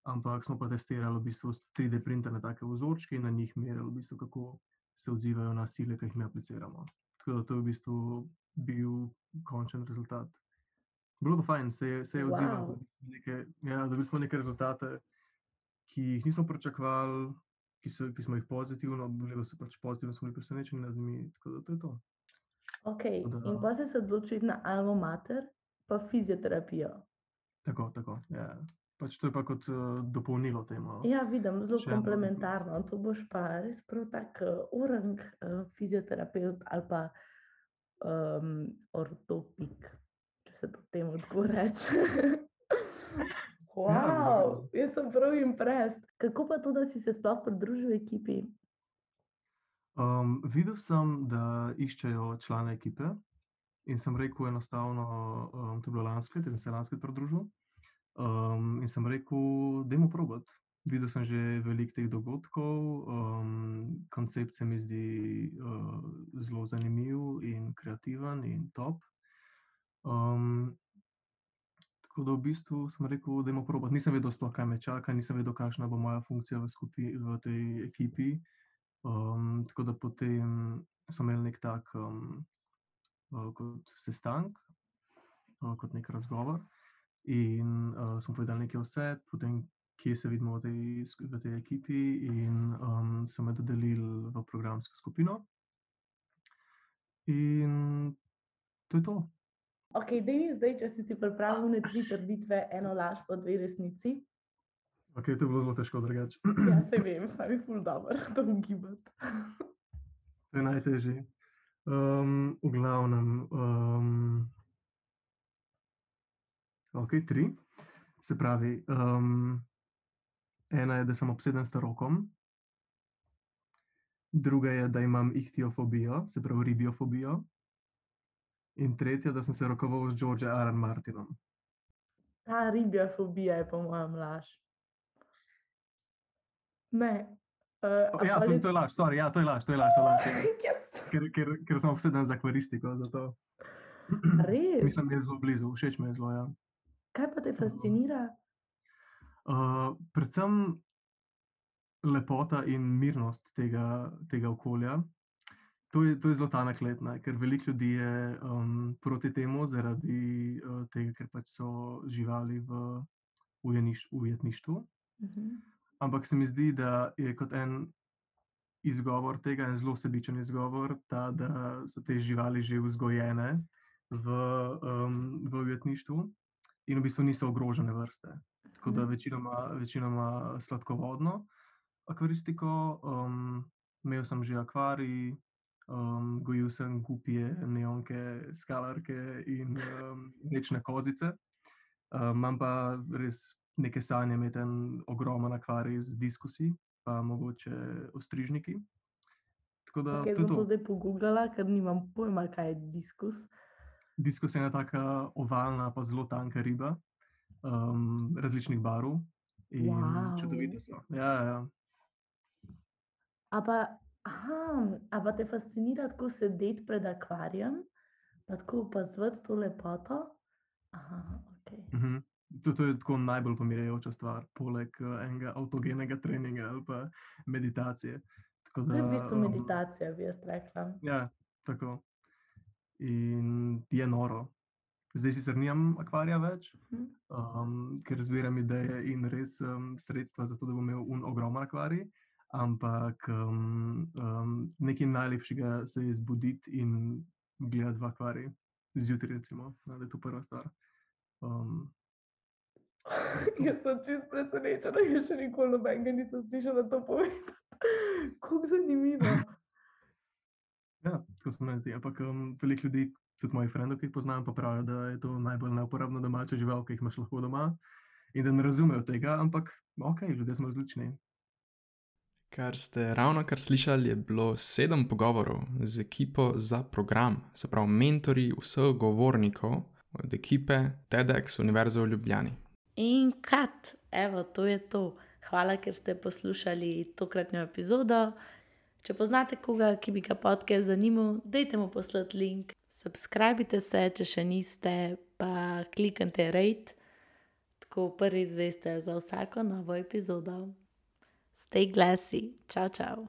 Ampak smo pa testirali v bistvu s 3D printerne take vzorčke in na njih merili, v bistvu, kako se odzivajo na sile, ki jih mi apliciramo. Tako da to je v bistvu bil končen rezultat. Bilo pa fajn, se je, se je odzivalo. Wow. Ja, dobili smo neke rezultate, ki jih nismo pričakovali, ki, so, ki smo jih pozitivno, bili so pač pozitivno, smo bili presenečeni nad njimi. Tako da to je to. Okay. Da. In pa si se odločil na Alma Mater, pa fizioterapijo. Tako, tako. Ja. Pač to je pa kot uh, dopolnilo temu. no. Ja, vidim, zelo Še eno- komplementarno. To boš pa res prav tak uh, orang uh, fizioterapeut ali pa um, ortopik. se to temu tako reče. *laughs* Ja, wow, jaz sem prav imprest. Kako pa to, da si se sploh pridružil ekipi? Um, videl sem, da iščejo člane ekipe in sem rekel enostavno, um, to je bilo lansko leto, sem se lansko leto pridružil. Um, in sem rekel, da je probat. Videl sem že veliko teh dogodkov, um, koncept se mi zdi uh, zelo zanimiv in kreativen in top. Um, tako da v bistvu sem rekel, da je probat. Nisem vedel, sploh, kaj me čaka, nisem vedel, kakšna bo moja funkcija v, skupi, v tej ekipi. Um, tako da potem smo imeli nek tak um, uh, sestanek, uh, kot nek razgovor. In uh, smo povedali nekaj vse, potem, kje se vidimo v tej, v tej ekipi, in um, so me dodelili v programsko skupino. In to je to. Ok, mi zdaj, če si si pripravil na tri trditve, eno laž, pa dve resnici. Ok, to je bilo zelo težko drugače. Ja, *clears throat* se vem, sami ful dobro *laughs* to ugibati. To je najtežje. Um, v glavnem, um, ok, tri. Se pravi, um, ena je, da sem obseden s rokom, druga je, da imam ihtiofobijo, se pravi ribiofobijo, in tretja, da sem se rokoval z George R. Martinom. Ta ribiofobija je po mojem laž. Ne. Uh, O, Ja, to, to je laž, sorry, ja, to je laž, to je laž. To je laž *laughs* yes. ker, ker, ker sem obseden za akvaristiko. *clears throat* Res? Mislim, da je zelo blizu, všeč mi je zelo. Ja. Kaj pa te fascinira? Uh, predvsem lepota in mirnost tega, tega okolja. To je, to je zelo tanek let, ne, ker veliko ljudi je um, proti temu, zaradi uh, tega, ker pač so živali v ujeniš, ujetništvu. Mhm. Ampak se mi zdi, da je kot en izgovor tega, en zelo sebičen izgovor, ta, da so te živali že vzgojene v, um, v ujetništvu in v bistvu niso ogrožene vrste. Tako da Mhm. večinoma, večinoma sladkovodno akvaristiko, um, imel sem že akvarij, um, gojil sem gupije, neonke, skalarke in um, rečne kozice. Um, imam pa res neke sanje imeti en ogromen akvarij z diskusi, pa mogoče ostrižniki. Tako da Okay, to je sem to to. zdaj pogooglala, ker nimam pojma, kaj je diskus. Diskus je ena taka ovalna, pa zelo tanka riba, um, različnih barv in Wau. čudovite so. Ja, ja, ja. A pa, aha, a pa te fascinira tako sedeti pred akvarijem, pa tako opazovati to lepoto? Aha, ok. Mhm. To, to je tako najbolj pomirjajoča stvar, poleg uh, enega avtogenega treninga ali pa meditacije. Tako To je v da, bistvu um, meditacija, bi jaz rekla. Ja, tako. In je noro. Zdaj sicer nimam akvarija več, Mhm. um, ker zbiram ideje in res um, sredstva za to, da bom imel un ogromen akvarij. Ampak um, um, nekaj najlepšega se je zbuditi in gledati v akvarij, zjutraj, recimo, da je to prva stvar. Um, Jaz sem čest presenečena, ker še nikoli nobenega nisem slišala to povedati. *laughs* Kako zanimivo. Ja, tako se meni zdi. Ampak um, veliko ljudi, tudi moji frendi, ki jih poznam, pa pravijo, da je to najbolj neuporabna domača žival, ki jih imaš lahko doma. In da ne razumejo tega, ampak ok, ljudje smo različni. Kar ste ravno kar slišali, je bilo sedem pogovorov z ekipo za program, se pravi, mentori vseh govornikov od ekipe TEDx Univerze v Ljubljani. In kat, evo, to je to. Hvala, ker ste poslušali tokratno epizodo. Če poznate koga, ki bi ga podcast zanimal, dajte mu poslati link. Subskrbite se, če še niste, pa kliknite rate, tako prvi izveste za vsako novo epizodo. Stay glassy, čau, čau.